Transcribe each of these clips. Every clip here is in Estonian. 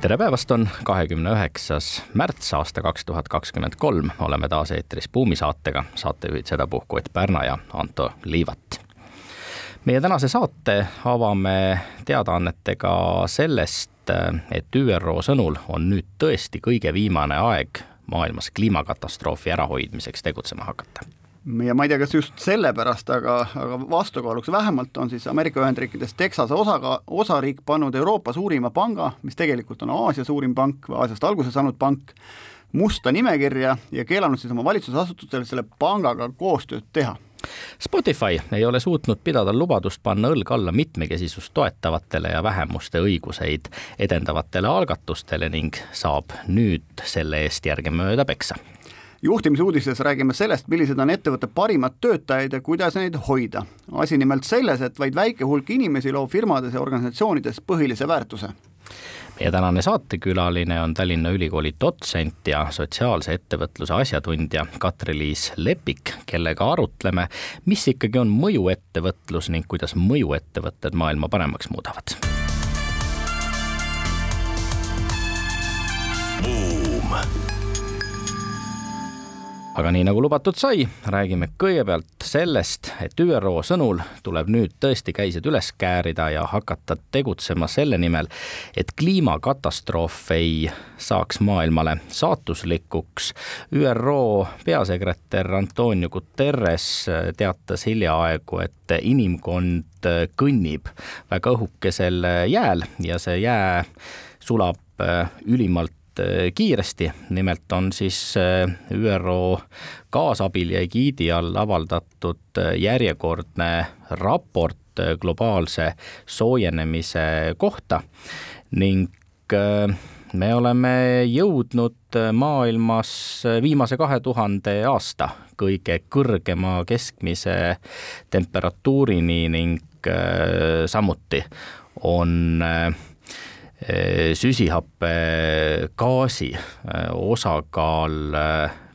tere päevast, on kahekümne üheksas märts aasta kaks tuhat kakskümmend kolm, oleme taas eetris Buumi saatega, saatejuhid sedapuhku Ott Pärna ja Anto Liivat. meie tänase saate avame teadaannetega sellest, et ÜRO sõnul on nüüd tõesti kõige viimane aeg maailmas kliimakatastroofi ärahoidmiseks tegutsema hakata ja ma ei tea, kas just sellepärast, aga, aga vastukaaluks vähemalt on siis Ameerika Ühendriikides Texase osaga, osariik pannud Euroopa suurima panga, mis tegelikult on Aasia suurim pank või Aasiast alguse saanud pank, musta nimekirja ja keelanud siis oma valitsusasutustel selle pangaga koostööd teha. Spotify ei ole suutnud pidada lubadust panna õlg alla mitmekesisust toetavatele ja vähemuste õiguseid edendavatele algatustele ning saab nüüd selle eest järgemööda peksa juhtimisuudises räägime sellest, millised on ettevõtte parimad töötajad ja kuidas neid hoida. asi nimelt selles, et vaid väike hulk inimesi loob firmades ja organisatsioonides põhilise väärtuse meie tänane saatekülaline on Tallinna Ülikooli dotsent ja sotsiaalse ettevõtluse asjatundja Katri-Liis Lepik, kellega arutleme, mis ikkagi on mõjuettevõtlus ning kuidas mõjuettevõtted maailma paremaks muudavad. Aga nii nagu lubatud sai, räägime kõigepealt sellest, et ÜRO sõnul tuleb nüüd tõesti käised üles käärida ja hakata tegutsema selle nimel, et kliimakatastroof ei saaks maailmale saatuslikuks. ÜRO peasekretär Antonio Guterres teatas hiljaaegu, et inimkond kõnnib väga õhukesel jääl ja see jää sulab ülimalt Äh, kiiresti, nimelt on siis äh, ÜRO kaasabil ja egiidi all avaldatud äh, järjekordne raport globaalse soojenemise kohta. Ning me oleme jõudnud maailmas viimase kahe tuhande aasta kõige kõrgema keskmise temperatuurini ning samuti on Eh, süsihappegaasi osakaal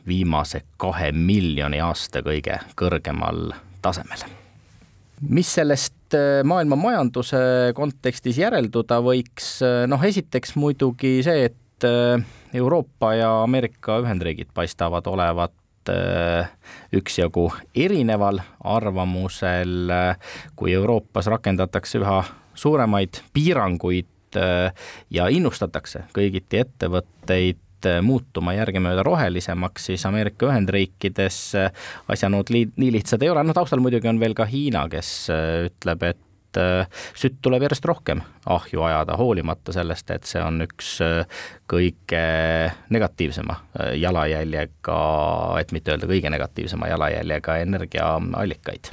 viimase kahe miljoni aasta kõige kõrgemal tasemel. mis sellest maailma majanduse kontekstis järelduda võiks, noh esiteks muidugi see, et Euroopa ja Ameerika Ühendriigid paistavad olevat üksjagu erineval arvamusel, kui Euroopas rakendatakse üha suuremaid piiranguid Äh, ja innustatakse kõigiti ettevõtteid äh, muutuma järgemööda rohelisemaks, siis Ameerika Ühendriikides äh, asjanood nii lihtsad ei ole, noh taustal muidugi on veel ka Hiina, kes ütleb, et sütt tuleb järjest rohkem ahju ajada, hoolimata sellest, et see on üks kõige negatiivsema jalajäljega, et mitte öelda kõige negatiivsema jalajäljega energiaallikaid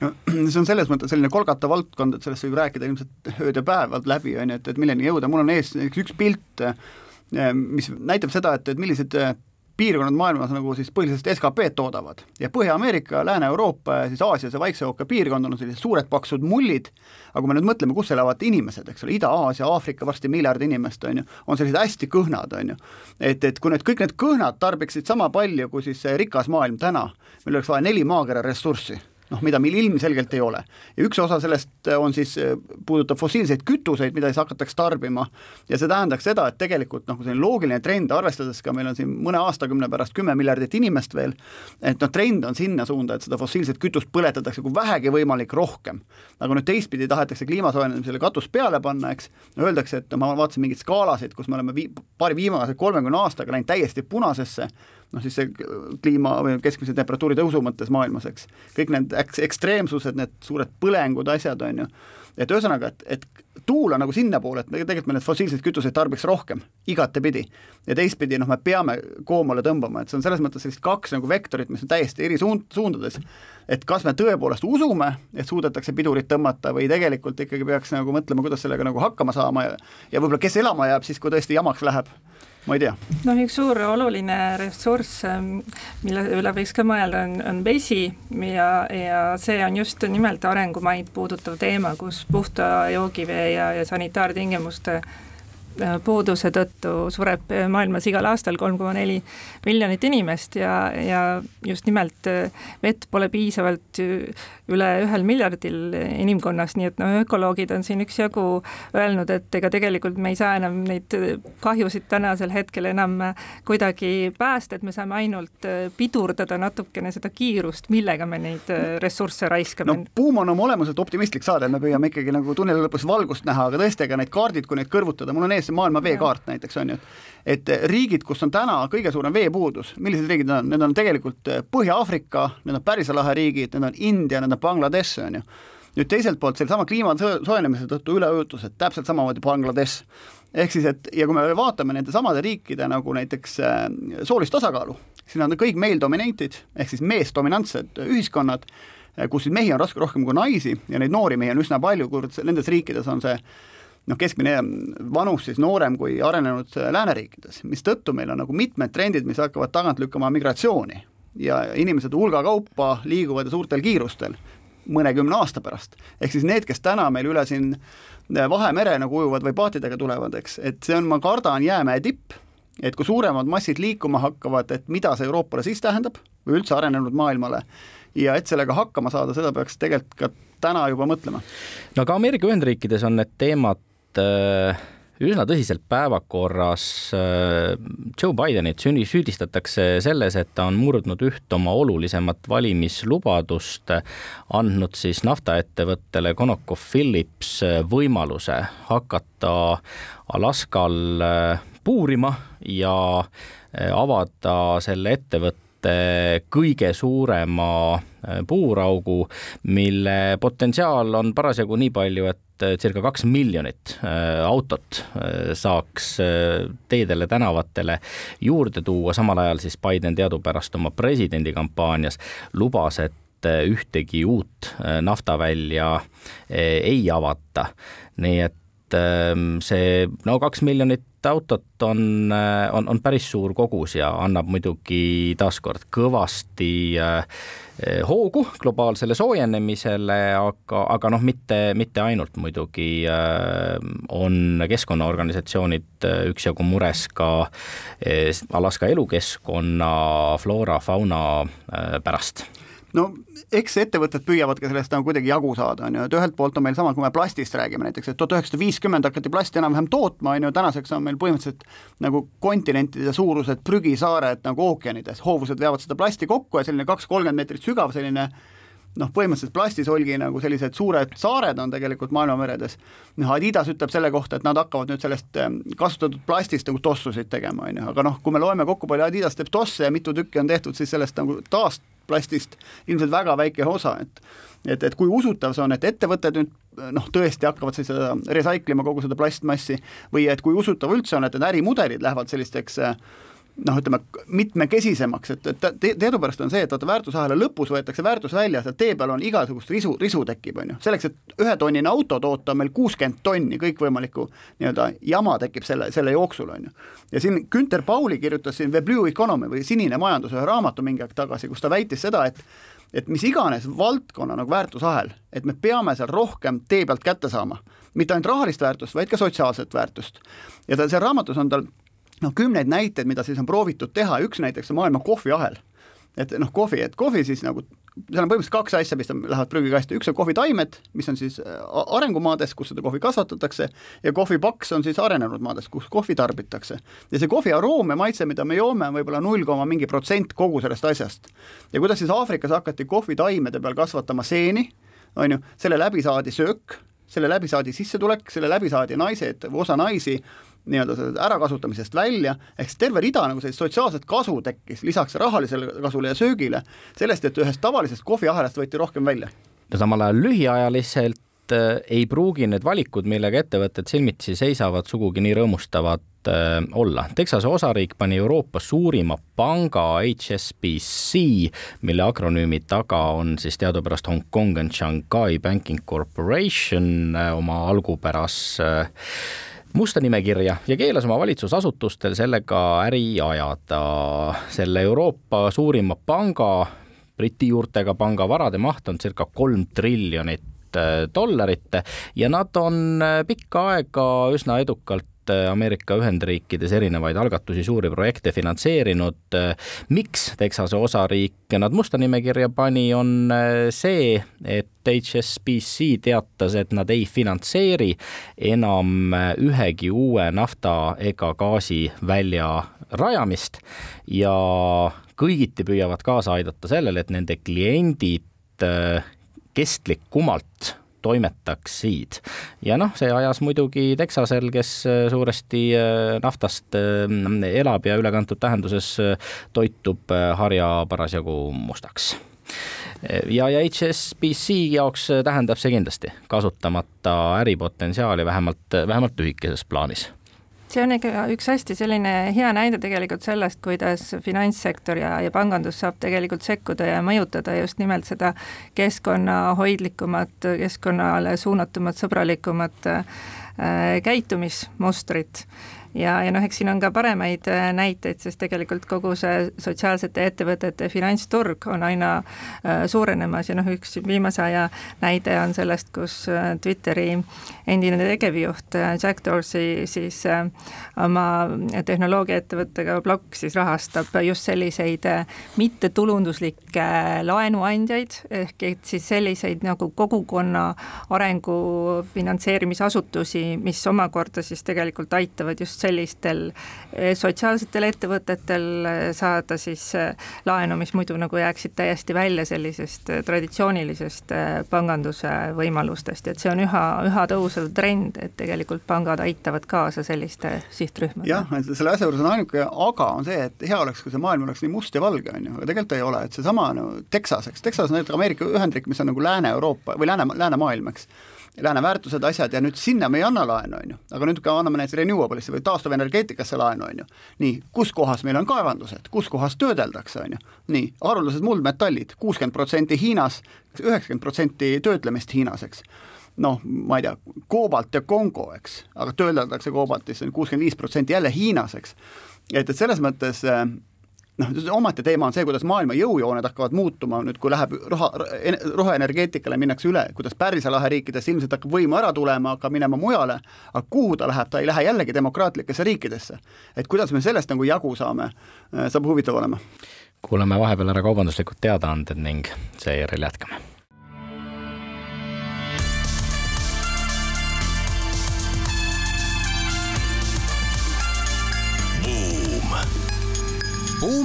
no see on selles mõttes selline kolgata valdkond, et sellest võib rääkida ilmselt ööd ja päevad läbi, on ju, et, et milleni jõuda, mul on ees üks pilt, eh, mis näitab seda, et, et millised eh, piirkonnad maailmas nagu siis põhiliselt SKP-d toodavad. Ja Põhja-Ameerika, Lääne-Euroopa ja siis Aasias ja Vaikse ookeani piirkond on sellised suured paksud mullid, aga kui me nüüd mõtleme, kus elavad inimesed, eks ole, Ida-Aasia, Aafrika, varsti miljard inimest, on ju, on sellised hästi kõhnad, on ju. et, et kui nüüd kõik need kõhnad tarbiksid sama palju kui siis rikas maailm täna, meil oleks vaja neli maakera ressurssi noh, mida meil ilmselgelt ei ole. ja üks osa sellest on siis, äh, puudutab fossiilseid kütuseid, mida siis hakatakse tarbima ja see tähendaks seda, et tegelikult noh, selline loogiline trend, arvestades ka meil on siin mõne aastakümne pärast kümme miljardit inimest veel, et noh, trend on sinna suunda, et seda fossiilset kütust põletatakse kui vähegi võimalik rohkem. aga nüüd teistpidi tahetakse kliima soojenemisele katus peale panna, eks, öeldakse, et no ma vaatasin mingeid skaalasid, kus me oleme vii-, paari viimase kolmekümne aastaga läinud täiesti punasesse, noh siis see kliima või keskmise temperatuuri tõusu mõttes maailmas, eks. kõik need eks-, ekstreemsused, need suured põlengud, asjad, on ju, et ühesõnaga, et, et tuul on nagu sinnapoole, et tegelikult me need fossiilseid kütuseid tarbiks rohkem, igatepidi. ja teistpidi noh, me peame koomale tõmbama, et see on selles mõttes sellist kaks nagu vektorit, mis on täiesti eri suund, suundades. et kas me tõepoolest usume, et suudetakse pidurit tõmmata või tegelikult ikkagi peaks nagu mõtlema, kuidas sellega nagu hakkama saama ja ja võib-olla kes elama jääb siis, kui tõesti jamaks läheb ma ei tea. noh, üks suur oluline ressurss, mille üle võiks ka mõelda, on, on vesi ja, ja see on just nimelt arengumaid puudutav teema, kus puhta joogivee ja, ja sanitaartingimuste puuduse tõttu sureb maailmas igal aastal kolm koma neli miljonit inimest ja, ja just nimelt äh, vett pole piisavalt üle ühel miljardil inimkonnast, nii et noh, ökoloogid on siin üksjagu öelnud, et ega tegelikult me ei saa enam neid kahjusid tänasel hetkel enam kuidagi päästa, et me saame ainult pidurdada natukene seda kiirust, millega me neid ressursse raiskame. no buum on oma olemuselt optimistlik saade, me püüame ikkagi nagu tunneli lõpus valgust näha, aga tõesti, ega need kaardid, kui neid kõrvutada, mul on ees see maailma veekaart näiteks on ju, et riigid, kus on täna kõige suurem veepuudus, millised riigid need on, need on tegelikult Põhja-Aafrika, need on Pärsia lahe riigid, need on India, need on Bangladesh, on ju. Nüüd teiselt poolt sellesama kliima soojenemise tõttu üleujutused, täpselt samamoodi Bangladesh. ehk siis, et ja kui me vaatame nende samade riikide nagu näiteks äh, soolist tasakaalu, siis nad on kõik male dominated ehk siis meesdominantsed ühiskonnad, kus mehi on raske rohkem kui naisi ja neid noori mehi on üsna palju, kuivõrd nendes riikides on see noh, keskmine vanus siis noorem kui arenenud lääneriikides, mistõttu meil on nagu mitmed trendid, mis hakkavad tagant lükkama migratsiooni ja inimesed hulga kaupa liiguvad suurtel kiirustel mõnekümne aasta pärast. ehk siis need, kes täna meil üle siin Vahemere nagu ujuvad või paatidega tulevad, eks, et see on, ma kardan, jäämäe tipp, et kui suuremad massid liikuma hakkavad, et mida see Euroopale siis tähendab või üldse arenenud maailmale, ja et sellega hakkama saada, seda peaks tegelikult ka täna juba mõtlema. no aga Ameerika Ühendriikides on need teemad üsna tõsiselt päevakorras. Äh, Joe Bidenit süüdistatakse selles, et ta on murdnud üht oma olulisemat valimislubadust, andnud siis naftaettevõttele ConocoPhillips võimaluse hakata Alaskal äh, puurima ja avada selle ettevõtte kõige suurema puuraugu, mille potentsiaal on parasjagu nii palju, et äh, circa kaks miljonit äh, autot äh, saaks teedele, tänavatele juurde tuua, samal ajal siis Biden teadupärast oma presidendikampaanias lubas, et ühtegi uut naftavälja ei avata. nii et ähm, see no kaks miljonit autot on, on, on päris suur kogus ja annab muidugi taaskord kõvasti äh, Eh, hoogu globaalsele soojenemisele, aga, aga noh, mitte, mitte ainult muidugi on keskkonnaorganisatsioonid üksjagu mures ka Alaska elukeskkonna floora, fauna pärast. No eks ettevõtted püüavadki sellest nagu kuidagi jagu saada, on ju, et ühelt poolt on meil sama, kui me plastist räägime näiteks, et tuhat üheksasada viiskümmend hakati plasti enam-vähem tootma, on ju, tänaseks on meil põhimõtteliselt nagu kontinentide suurused prügisaared nagu ookeanides, hoovused veavad seda plasti kokku ja selline kaks-kolmkümmend meetrit sügav selline noh, põhimõtteliselt plastisolgi nagu sellised suured saared on tegelikult maailmameredes. noh, Adidas ütleb selle kohta, et nad hakkavad nüüd sellest ehm, kasutatud plastist nagu tossusid tegema, on ju, aga noh, kui me loeme kokku, palju Adidas teeb tosse ja mitu tükki on tehtud siis sellest nagu taas plastist ilmselt väga väike osa, et et, et kui usutav see on, et ettevõtted nüüd noh, tõesti hakkavad siis seda recycle ima kogu seda plastmassi või et kui usutav üldse on, et need ärimudelid lähevad sellisteks äh, noh, ütleme mitmekesisemaks, et, et te, teadupärast on see, et vaata väärtusahela lõpus võetakse väärtus välja, seal tee peal on igasugust risu, risu tekib, on ju, selleks, et ühetonnine auto toota, on meil kuuskümmend tonni kõikvõimalikku nii-öelda jama tekib selle, selle jooksul, on ju. ja siin Günter Pauli kirjutas siin The Blue Economy või Sinine majandus ühe raamatu mingi aeg tagasi, kus ta väitis seda, et et mis iganes valdkonna nagu väärtusahel, et me peame seal rohkem tee pealt kätte saama, mitte ainult rahalist väärtust, vaid ka sotsiaalset väärtust. ja ta seal raamatus on tal noh, kümneid näiteid, mida siis on proovitud teha, üks näiteks on maailma kohviahel. et noh, kohvi, et kohvi siis nagu, seal on põhimõtteliselt kaks asja, mis lähevad prügikasti, üks on kohvitaimed, mis on siis äh, arengumaades, kus seda kohvi kasvatatakse, ja kohvipaks on siis arenenud maades, kus kohvi tarbitakse. ja see kohvi aroom ja maitse, mida me joome, on võib-olla null koma mingi protsent kogu sellest asjast. ja kuidas siis Aafrikas hakati kohvitaimede peal kasvatama seeni, on ju, selle läbi saadi söök, selle läbi saadi sissetulek, selle läbi saadi naised, osa naisi nii-öelda ärakasutamisest välja, ehk siis terve rida nagu sellist sotsiaalset kasu tekkis lisaks rahalisele kasule ja söögile, sellest, et ühest tavalisest kohviahelast võeti rohkem välja. no samal ajal lühiajaliselt äh, ei pruugi need valikud, millega ettevõtted silmitsi seisavad, sugugi nii rõõmustavad äh, olla. Texase osariik pani Euroopa suurima panga HSBC, mille akronüümi taga on siis teadupärast Hong Kong and Shanghai Banking Corporation äh, oma algupäras musta nimekirja ja keelas oma valitsusasutustel sellega äri ajada. selle Euroopa suurima panga, Briti juurtega panga varade maht on circa kolm triljonit dollarit ja nad on pikka aega üsna edukalt Äh, Ameerika Ühendriikides erinevaid algatusi, suuri projekte finantseerinud. Äh, miks Texase osariik nad musta nimekirja pani, on äh, see, et HSBC teatas, et nad ei finantseeri enam ühegi uue nafta ega gaasivälja rajamist ja kõigiti püüavad kaasa aidata sellele, et nende kliendid kestlikumalt toimetaksid. ja noh, see ajas muidugi Texasel, kes äh, suuresti äh, naftast äh, elab ja ülekantud tähenduses toitub harja parasjagu mustaks ja, ja HSBC jaoks tähendab see kindlasti kasutamata äripotentsiaali vähemalt, vähemalt lühikeses plaanis see on ikka üks hästi selline hea näide tegelikult sellest, kuidas finantssektor ja, ja pangandus saab tegelikult sekkuda ja mõjutada just nimelt seda keskkonnahoidlikumat, keskkonnale suunatumat, sõbralikumat äh, käitumismustrit ja, ja noh, eks siin on ka paremaid äh, näiteid, sest tegelikult kogu see sotsiaalsete ettevõtete finantsturg on aina äh, suurenemas ja noh, üks viimase aja näide on sellest, kus äh, Twitteri endine tegevjuht Jack Dorsey siis oma tehnoloogiaettevõttega Block siis rahastab just selliseid mittetulunduslikke laenuandjaid, ehk et siis selliseid nagu kogukonna arengu finantseerimisasutusi, mis omakorda siis tegelikult aitavad just sellistel eh, sotsiaalsetel ettevõtetel eh, saada siis eh, laenu, mis muidu nagu jääksid täiesti välja sellisest traditsioonilisest panganduse võimalustest, et see on üha, üha tõusev trend, et tegelikult pangad aitavad kaasa selliste sihtrühmadele. jah, et selle asja juures on ainuke aga on see, et hea oleks, kui see maailm oleks nii must ja valge, on ju, aga tegelikult ei ole, et seesama no Texas, eks, Texas on näiteks Ameerika Ühendriik, mis on nagu Lääne-Euroopa või Lääne, läänemaailm, eks lääne väärtused, asjad ja nüüd sinna me ei anna laenu, on ju, aga nüüd ka anname näiteks renewable'isse või taastuvenergeetikasse laenu, on ju. nii, kus kohas meil on kaevandused, kus kohas töödeldakse, on ju, nii, haruldased muldmetallid, kuuskümmend protsenti Hiinas, üheksakümmend protsenti töötlemist Hiinas, eks. Noh, ma ei tea, koobalt ja Kongo, eks, aga töödeldakse koobaltis kuuskümmend viis protsenti jälle Hiinas, eks. et, et selles mõttes äh, noh, omaette teema on see, kuidas maailma jõujooned hakkavad muutuma nüüd, kui läheb roha, roheenergeetikale minnakse üle, kuidas Pärsia lahe riikides ilmselt hakkab võimu ära tulema, hakkab minema mujale, aga kuhu ta läheb, ta ei lähe jällegi demokraatlikesse riikidesse. et kuidas me sellest nagu jagu saame, saab huvitav olema. kuulame vahepeal ära kaubanduslikud teadaanded ning seejärel jätkame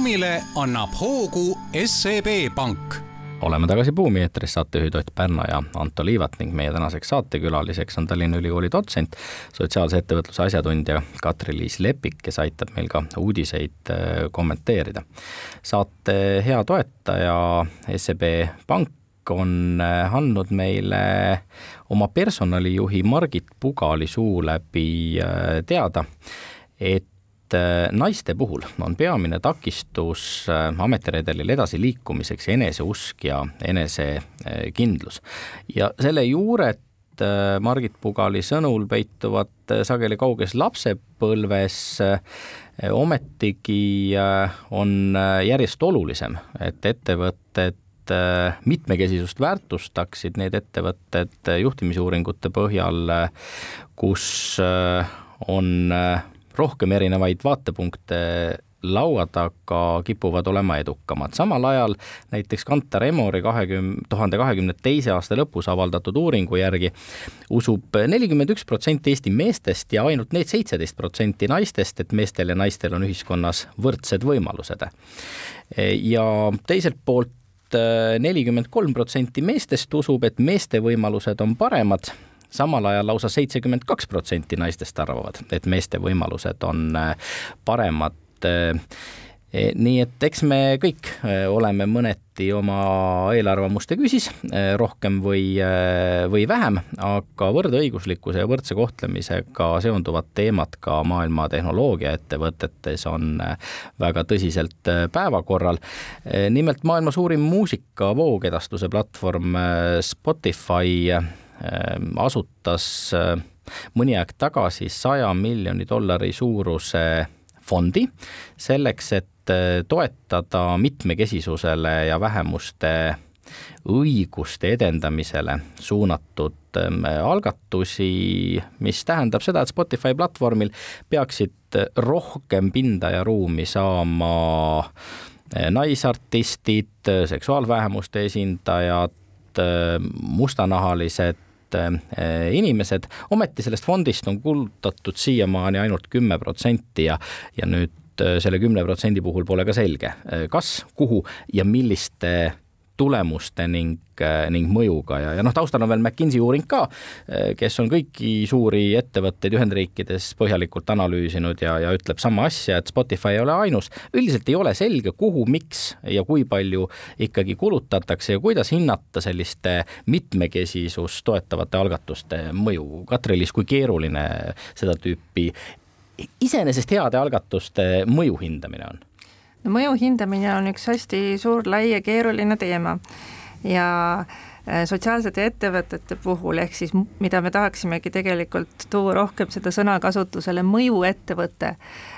buumile annab hoogu SEB Pank oleme tagasi Buumi eetris, saatejuhid Ott Pärna ja Anto Liivat ning meie tänaseks saatekülaliseks on Tallinna Ülikooli dotsent, sotsiaalse ettevõtluse asjatundja Katri-Liis Lepik, kes aitab meil ka uudiseid äh, kommenteerida. saate hea toetaja SEB Pank on äh, andnud meile oma personalijuhi Margit Pugali suu läbi äh, teada, et Äh, naiste puhul on peamine takistus äh, ametiredelil edasiliikumiseks eneseusk ja enesekindlus. ja selle juured äh, Margit Pugali sõnul peituvad sageli kauges lapsepõlves, ometigi on järjest olulisem, et ettevõtted mitmekesisust väärtustaksid need ettevõtted juhtimisuuringute põhjal, kus on rohkem erinevaid vaatepunkte laua taga kipuvad olema edukamad. samal ajal näiteks Kantar Emori kahekümne, tuhande kahekümne teise aasta lõpus avaldatud uuringu järgi usub nelikümmend üks protsenti Eesti meestest ja ainult need seitseteist protsenti naistest, et meestel ja naistel on ühiskonnas võrdsed võimalused. ja teiselt poolt nelikümmend kolm protsenti meestest usub, et meeste võimalused on paremad samal ajal lausa seitsekümmend kaks protsenti naistest arvavad, et meeste võimalused on äh, paremad äh, e, nii et eks me kõik äh, oleme mõneti oma eelarvamuste küsis, rohkem või, või vähem, aga võrdõiguslikkuse ja võrdse kohtlemisega seonduvad teemad ka maailma tehnoloogiaettevõtetes on väga tõsiselt päevakorral. nimelt maailma suurim muusika voogedastuse platvorm Spotify asutas äh, mõni aeg tagasi saja miljoni dollari suuruse fondi selleks, et toetada mitmekesisusele ja vähemuste õiguste edendamisele suunatud ähm, algatusi, mis tähendab seda, et Spotify platvormil peaksid rohkem pinda ja ruumi saama äh, naisartistid, seksuaalvähemuste esindajad, mustanahalised äh, inimesed, ometi sellest fondist on kulutatud siiamaani ainult kümme protsenti ja, ja nüüd selle kümne protsendi puhul pole ka selge, kas, kuhu ja milliste tulemuste ning, äh, ning mõjuga ja, ja noh, taustal on veel McKinsey uuring ka, äh, kes on kõiki suuri ettevõtteid Ühendriikides põhjalikult analüüsinud ja, ja ütleb sama asja, et Spotify ei ole ainus. üldiselt ei ole selge, kuhu, miks ja kui palju ikkagi kulutatakse ja kuidas hinnata selliste mitmekesisust toetavate algatuste mõju. Katri-Liis, kui keeruline seda tüüpi iseenesest heade algatuste mõju hindamine on? No mõju hindamine on üks hästi suur, lai ja keeruline teema. Ja äh, sotsiaalsete ettevõtete puhul, ehk siis mida me tahaksimegi tegelikult tuua rohkem seda sõna kasutusele, mõjuettevõte,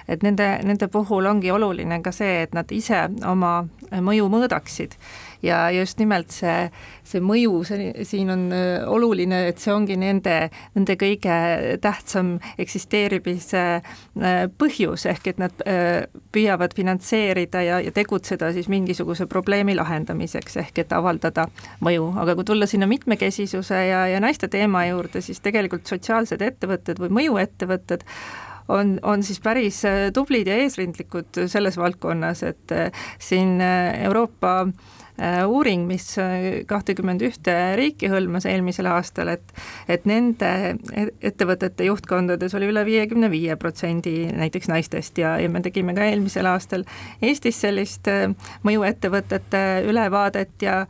et nende, nende puhul ongi oluline ka see, et nad ise oma mõju mõõdaksid ja just nimelt see, see mõju, see siin on äh, oluline, et see ongi nende, nende kõige tähtsam eksisteerimise äh, põhjus, ehk et nad äh, püüavad finantseerida ja, ja tegutseda siis mingisuguse probleemi lahendamiseks, ehk et avaldada mõju, aga kui tulla sinna mitmekesisuse ja, ja naiste teema juurde, siis tegelikult sotsiaalsed ettevõtted või mõjuettevõtted on, on siis päris tublid ja eesrindlikud selles valdkonnas, et siin Euroopa Äh, uuring, mis äh, kahtekümmend ühte riiki hõlmas eelmisel aastal, et et nende e-, ettevõtete juhtkondades oli üle viiekümne viie protsendi näiteks naistest ja, ja me tegime ka eelmisel aastal Eestis sellist äh, mõjuettevõtete ülevaadet ja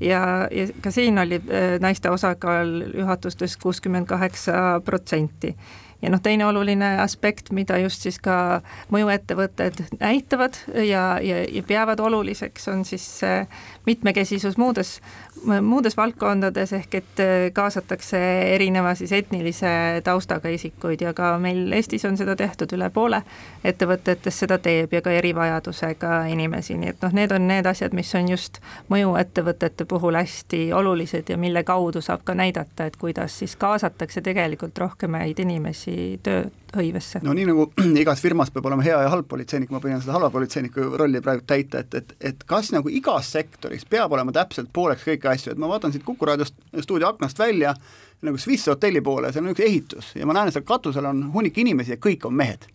ja, ja ka siin oli naiste osakaal juhatustes kuuskümmend kaheksa protsenti ja noh, teine oluline aspekt, mida just siis ka mõjuettevõtted näitavad ja, ja, ja peavad oluliseks, on siis mitmekesisus muudes, muudes valdkondades, ehk et kaasatakse erineva siis etnilise taustaga isikuid ja ka meil Eestis on seda tehtud üle poole ettevõtetes seda teeb ja ka erivajadusega inimesi, nii et noh, need on need asjad, mis on just mõjuettevõtete puhul hästi olulised ja mille kaudu saab ka näidata, et kuidas siis kaasatakse tegelikult rohkemaid inimesi inimesi tööhõivesse. no nii nagu igas firmas peab olema hea ja halb politseinik, ma püüan seda halva politseiniku rolli praegu täita, et, et, et kas nagu igas sektoris peab olema täpselt pooleks kõiki asju, et ma vaatan siit Kuku raadio stuudio aknast välja nagu Swiss hotelli poole, seal on üks ehitus ja ma näen, et seal katusel on hunnik inimesi ja kõik on mehed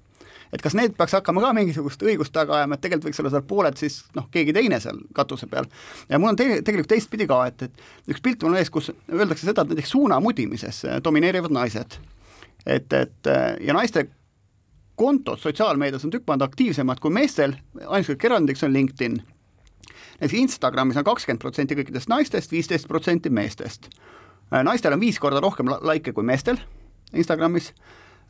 et kas need peaks hakkama ka mingisugust õigust taga ajama, et tegelikult võiks olla seal pooled siis noh, keegi teine seal katuse peal. ja mul on te tegelikult teistpidi ka, et, et üks pilt mul on ees, kus öeldakse seda, et näiteks suunamudimises domineerivad naised et, et ja naiste kontod sotsiaalmeedias on tükk maad aktiivsemad kui meestel, ainult erandiks on LinkedIn. näiteks Instagramis on kakskümmend protsenti kõikidest naistest, viisteist protsenti meestest. naistel on viis korda rohkem likee kui meestel Instagramis,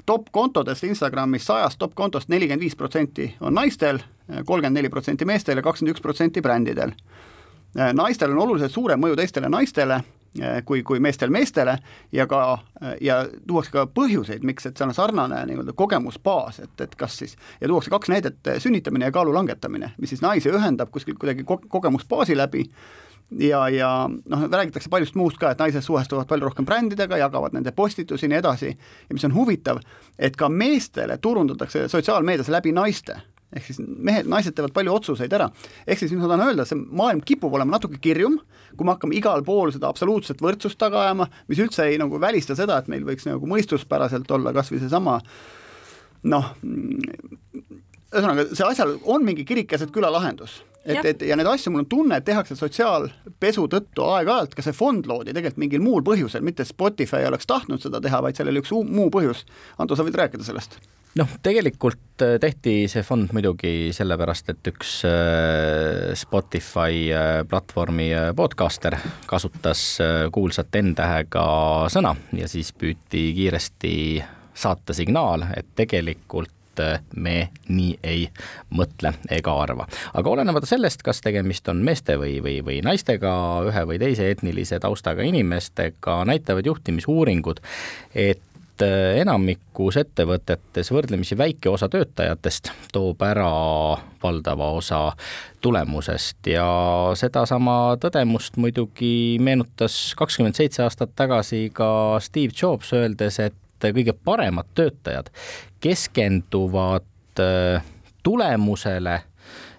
top kontodest Instagramis sajast top kontost nelikümmend viis protsenti on naistel, kolmkümmend neli protsenti meestel ja kakskümmend üks protsenti brändidel. naistel on oluliselt suurem mõju teistele naistele kui, kui meestel meestele ja ka, eh, ja tuuakse ka põhjuseid, miks, et seal on sarnane nii-öelda kogemusbaas, et, et kas siis, ja tuuakse kaks näidet, eh, sünnitamine ja kaalu langetamine, mis siis naisi ühendab kuskil kuidagi ko-, kogemusbaasi läbi. Ja, ja noh, räägitakse paljust muust ka, et naised suhestuvad palju rohkem brändidega, jagavad nende postitusi ja nii edasi, ja mis on huvitav, et ka meestele turundatakse sotsiaalmeedias läbi naiste ehk siis mehed, naised teevad palju otsuseid ära. ehk siis mis ma tahan öelda, see maailm kipub olema natuke kirjum, kui me hakkame igal pool seda absoluutset võrdsust taga ajama, mis üldse ei nagu välista seda, et meil võiks nagu mõistuspäraselt olla kas või seesama noh, ühesõnaga, see asjal on mingi kirik keset küla lahendus et, et ja neid asju, mul on tunne, et tehakse sotsiaalpesu tõttu aeg-ajalt, ka see fond loodi tegelikult mingil muul põhjusel, mitte Spotify ei oleks tahtnud seda teha, vaid seal oli üks muu põhjus. Ando, sa võid rääkida sellest? Noh, tegelikult äh, tehti see fond muidugi sellepärast, et üks äh, Spotify äh, platvormi podcaster kasutas kuulsat N-tähega sõna ja siis püüti kiiresti saata signaal, et tegelikult me nii ei mõtle ega arva. aga olenemata sellest, kas tegemist on meeste või, või, või naistega, ühe või teise etnilise taustaga inimestega, näitavad juhtimisuuringud, et äh, enamikus ettevõtetes võrdlemisi väike osa töötajatest toob ära valdava osa tulemusest ja sedasama tõdemust muidugi meenutas kakskümmend seitse aastat tagasi ka Steve Jobs, öeldes, et kõige paremad töötajad keskenduvad äh, tulemusele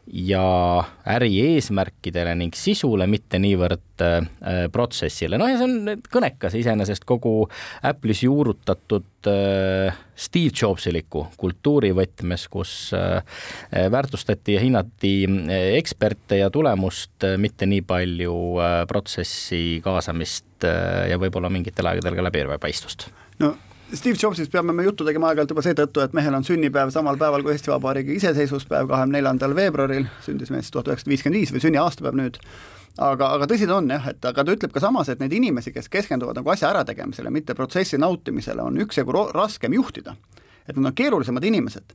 ja äri eesmärkidele ning sisule, mitte niivõrd äh, protsessile. noh, ja see on kõnekas iseenesest kogu Apple'is juurutatud äh, Steve Jobsiliku kultuuri võtmes, kus äh, väärtustati ja hinnati äh, eksperte ja tulemust, äh, mitte nii palju äh, protsessi kaasamist ja võib-olla mingitel aegadel ka läbipaistvust. no Steve Jobsist peame me juttu tegema aeg-ajalt juba seetõttu, et mehel on sünnipäev samal päeval kui Eesti Vabariigi iseseisvuspäev, kahekümne neljandal veebruaril, sündis mees tuhat üheksasada viiskümmend viis või sünniaastapäev nüüd, aga, aga tõsi ta on jah, et aga ta ütleb ka samas, et neid inimesi, kes keskenduvad nagu asja ärategemisele, mitte protsessi nautimisele, on üksjagu raskem juhtida et nad on keerulisemad inimesed.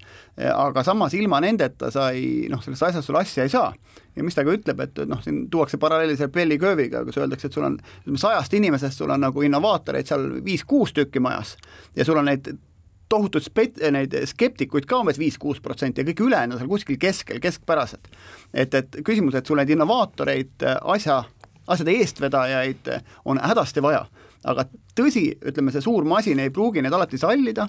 aga samas ilma nendeta sa ei noh, sellest asjast sul asja ei saa. ja mis ta ka ütleb, et noh, siin tuuakse paralleeli selle Belli kööviga, kus öeldakse, et sul on sajast inimesest, sul on nagu innovaatoreid seal viis-kuus tükki majas ja sul on neid tohutuid spet-, neid skeptikuid ka umbes viis-kuus protsenti ja kõik ülejäänud on seal kuskil keskel, keskpärased. et, et küsimus, et sul neid innovaatoreid, asja, asjade eestvedajaid on hädasti vaja. aga tõsi, ütleme, see suur masin ei pruugi neid alati sallida,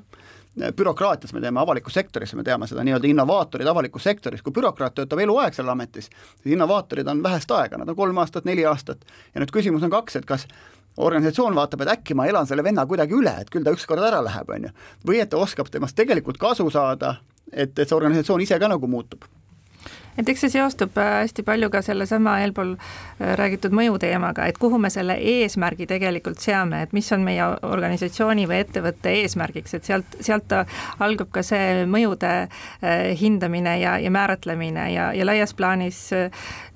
bürokraatias me teame, avalikus sektoris me teame seda nii-öelda innovaatorid avalikus sektoris, kui bürokraat töötab eluaeg seal ametis, siis innovaatorid on vähest aega, nad on kolm aastat, neli aastat. ja nüüd küsimus on kaks, et kas organisatsioon vaatab, et äkki ma elan selle venna kuidagi üle, et küll ta ükskord ära läheb, on ju. või et ta oskab temast tegelikult kasu saada, et, et see organisatsioon ise ka nagu muutub et eks see seostub äh, hästi palju ka sellesama eelpool äh, räägitud mõjuteemaga, et kuhu me selle eesmärgi tegelikult seame, et mis on meie organisatsiooni või ettevõtte eesmärgiks, et sealt, sealt algab ka see mõjude äh, hindamine ja, ja määratlemine ja, ja laias plaanis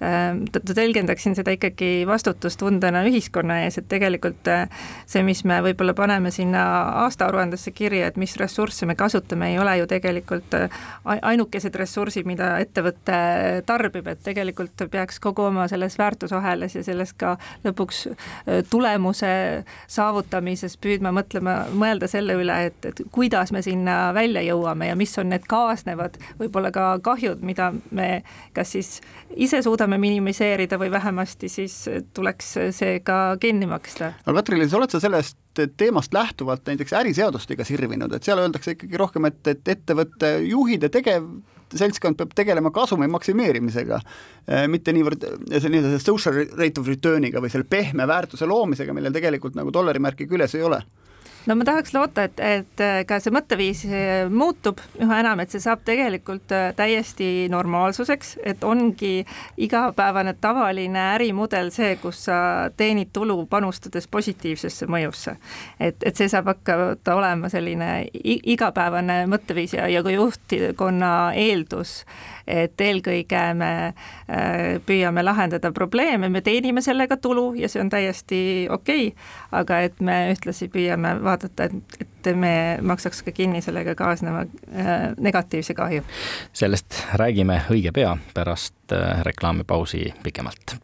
tõlgendaksin seda ikkagi vastutustundena ühiskonna ees, et tegelikult see, mis me võib-olla paneme sinna aastaaruandesse kirja, et mis ressursse me kasutame, ei ole ju tegelikult ainukesed ressursid, mida ettevõte tarbib, et tegelikult peaks kogu oma selles väärtusahelas ja selles ka lõpuks tulemuse saavutamises püüdma mõtlema, mõelda selle üle, et, et kuidas me sinna välja jõuame ja mis on need kaasnevad võib-olla ka kahjud, mida me kas siis ise suudame minimiseerida või vähemasti siis tuleks see ka kinni maksta. aga Katri-Liis, oled sa sellest teemast lähtuvalt näiteks äriseadustega sirvinud, et seal öeldakse ikkagi rohkem, et, et ettevõtte juhid ja tegev seltskond peab tegelema kasumi maksimeerimisega, eh, mitte niivõrd see nii-öelda social rate of return'iga või selle pehme väärtuse loomisega, millel tegelikult nagu dollarimärki küljes ei ole no ma tahaks loota, et, et äh, ka see mõtteviis äh, muutub üha enam, et see saab tegelikult äh, täiesti normaalsuseks, et ongi igapäevane tavaline ärimudel see, kus sa teenid tulu panustades positiivsesse mõjusse. et, et see saab hakata olema selline igapäevane mõtteviis ja, ja ka juhtkonna eeldus et eelkõige me püüame lahendada probleeme, me teenime sellega tulu ja see on täiesti okei okay,, aga et me ühtlasi püüame vaadata, et, et me maksaks ka kinni sellega kaasneva äh, negatiivse kahju. sellest räägime õige pea pärast äh, reklaamipausi pikemalt.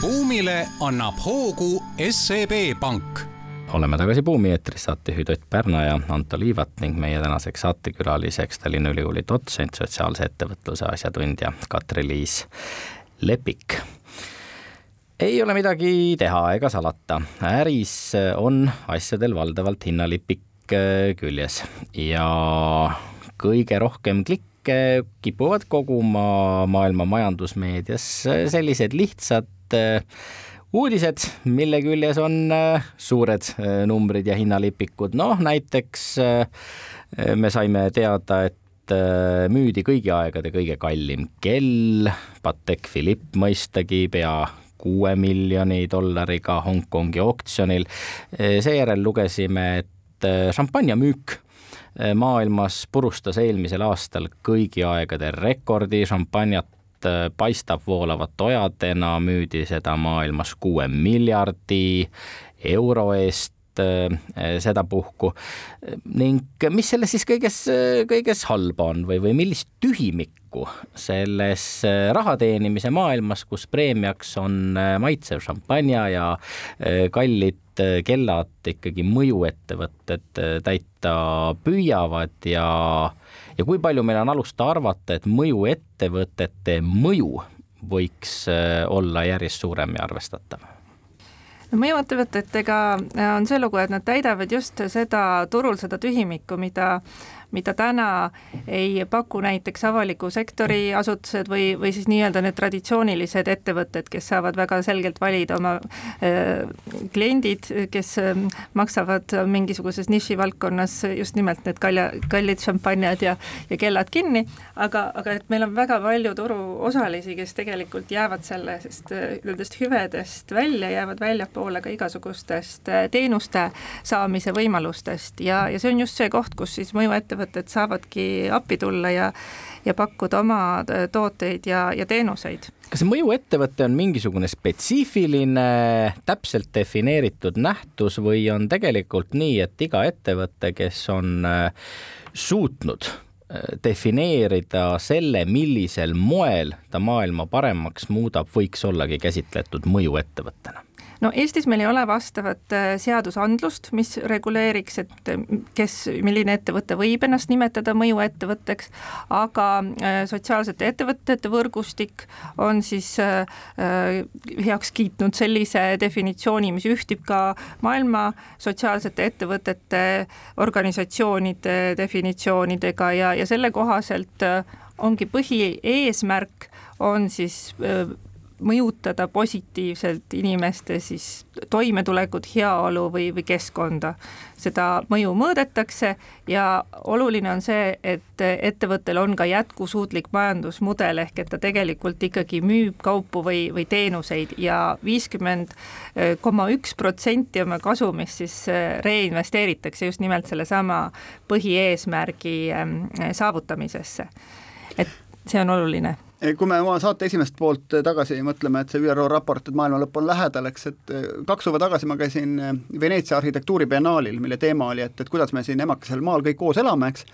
Buumile annab hoogu SEB Pank oleme tagasi Buumi eetris, saatejuhid Ott Pärna ja Anto Liivat ning meie tänaseks saatekülaliseks Tallinna Ülikooli dotsent, sotsiaalse ettevõtluse asjatundja Katri-Liis Lepik. ei ole midagi teha ega salata, äris on asjadel valdavalt hinnalipik äh, küljes ja kõige rohkem klikke kipuvad koguma maailma majandusmeedias sellised lihtsad Äh, uudised, mille küljes on äh, suured äh, numbrid ja hinnalipikud, noh näiteks me saime teada, et müüdi kõigi aegade kõige kallim kell, Patek Philippe mõistagi, pea kuue miljoni dollariga Hongkongi oktsionil. seejärel lugesime, et šampanja müük maailmas purustas eelmisel aastal kõigi aegade rekordi, šampanjat Äh, paistab voolavat ojadena, müüdi seda maailmas kuue miljardi euro eest äh, sedapuhku. Ning mis selles siis kõiges, kõiges halba on või, või millist tühimikku selles äh, raha teenimise maailmas, kus preemiaks on äh, maitsev šampanja ja kallid kellad ikkagi mõjuettevõtted täita püüavad ja ja kui palju meil on alust arvata, et mõjuettevõtete mõju võiks olla järjest suurem ja arvestatav? no mõjuettevõtetega on see lugu, et nad täidavad just seda turul seda tühimikku, mida mida täna ei paku näiteks avaliku sektori asutused või, või siis nii-öelda need traditsioonilised ettevõtted, kes saavad väga selgelt valida oma äh, kliendid, kes äh, maksavad mingisuguses nišivaldkonnas just nimelt need kalja, kallid šampanjad ja, ja kellad kinni, aga, aga et meil on väga palju turuosalisi, kes tegelikult jäävad sellest, nendest hüvedest välja, jäävad väljapoole ka igasugustest teenuste saamise võimalustest. Ja, ja see on just see koht, kus siis mõjuettevõtted ettevõtted saavadki appi tulla ja ja pakkuda oma äh, tooteid ja, ja teenuseid. kas see mõjuettevõte on mingisugune spetsiifiline, täpselt defineeritud nähtus või on tegelikult nii, et iga ettevõte, kes on äh, suutnud äh, defineerida selle, millisel moel ta maailma paremaks muudab, võiks ollagi käsitletud mõjuettevõttena no Eestis meil ei ole vastavat äh, seadusandlust, mis reguleeriks, et äh, kes, milline ettevõte võib ennast nimetada mõjuettevõtteks, aga äh, sotsiaalsete ettevõtete võrgustik on siis heaks kiitnud sellise definitsiooni, mis ühtib ka maailma sotsiaalsete ettevõtete organisatsioonide definitsioonidega ja, ja selle kohaselt ongi põhieesmärk on siis mõjutada positiivselt inimeste siis toimetulekut, heaolu või, või keskkonda. seda mõju mõõdetakse ja oluline on see, et ettevõttel on ka jätkusuutlik majandusmudel, ehk et ta tegelikult ikkagi müüb kaupu või, või teenuseid ja viiskümmend koma üks protsenti oma kasumist siis reinvesteeritakse just nimelt sellesama põhieesmärgi ähm, saavutamisesse. et see on oluline kui me oma saate esimest poolt tagasi mõtleme, et see ÜRO raport, et maailma lõpp on lähedal, eks, et eh, kaks suve tagasi ma käisin eh, Veneetsia arhitektuuribiennaalil, mille teema oli, et, et kuidas me siin emakesel maal kõik koos elame, eks,